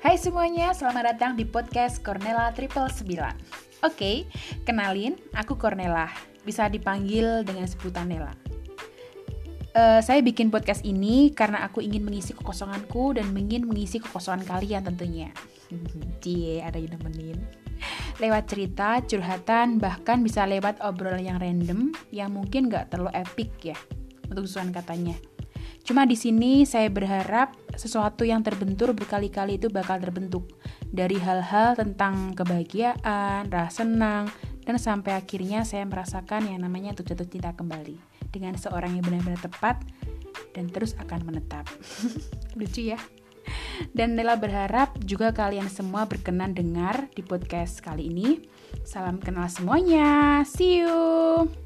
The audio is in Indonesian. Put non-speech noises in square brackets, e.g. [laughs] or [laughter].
Hai semuanya, selamat datang di podcast Cornella Triple 9 Oke, kenalin, aku Cornella. Bisa dipanggil dengan sebutan Nela uh, Saya bikin podcast ini karena aku ingin mengisi kekosonganku Dan ingin mengisi kekosongan kalian tentunya. Cie, ada yang nemenin. Lewat cerita, curhatan, bahkan bisa lewat obrolan yang random Yang mungkin gak terlalu epic ya Untuk susunan katanya Cuma di sini saya berharap sesuatu yang terbentur berkali-kali itu bakal terbentuk dari hal-hal tentang kebahagiaan, rasa senang, dan sampai akhirnya saya merasakan yang namanya untuk jatuh cinta kembali dengan seorang yang benar-benar tepat dan terus akan menetap. [laughs] Lucu ya? Dan Nela berharap juga kalian semua berkenan dengar di podcast kali ini. Salam kenal semuanya. See you.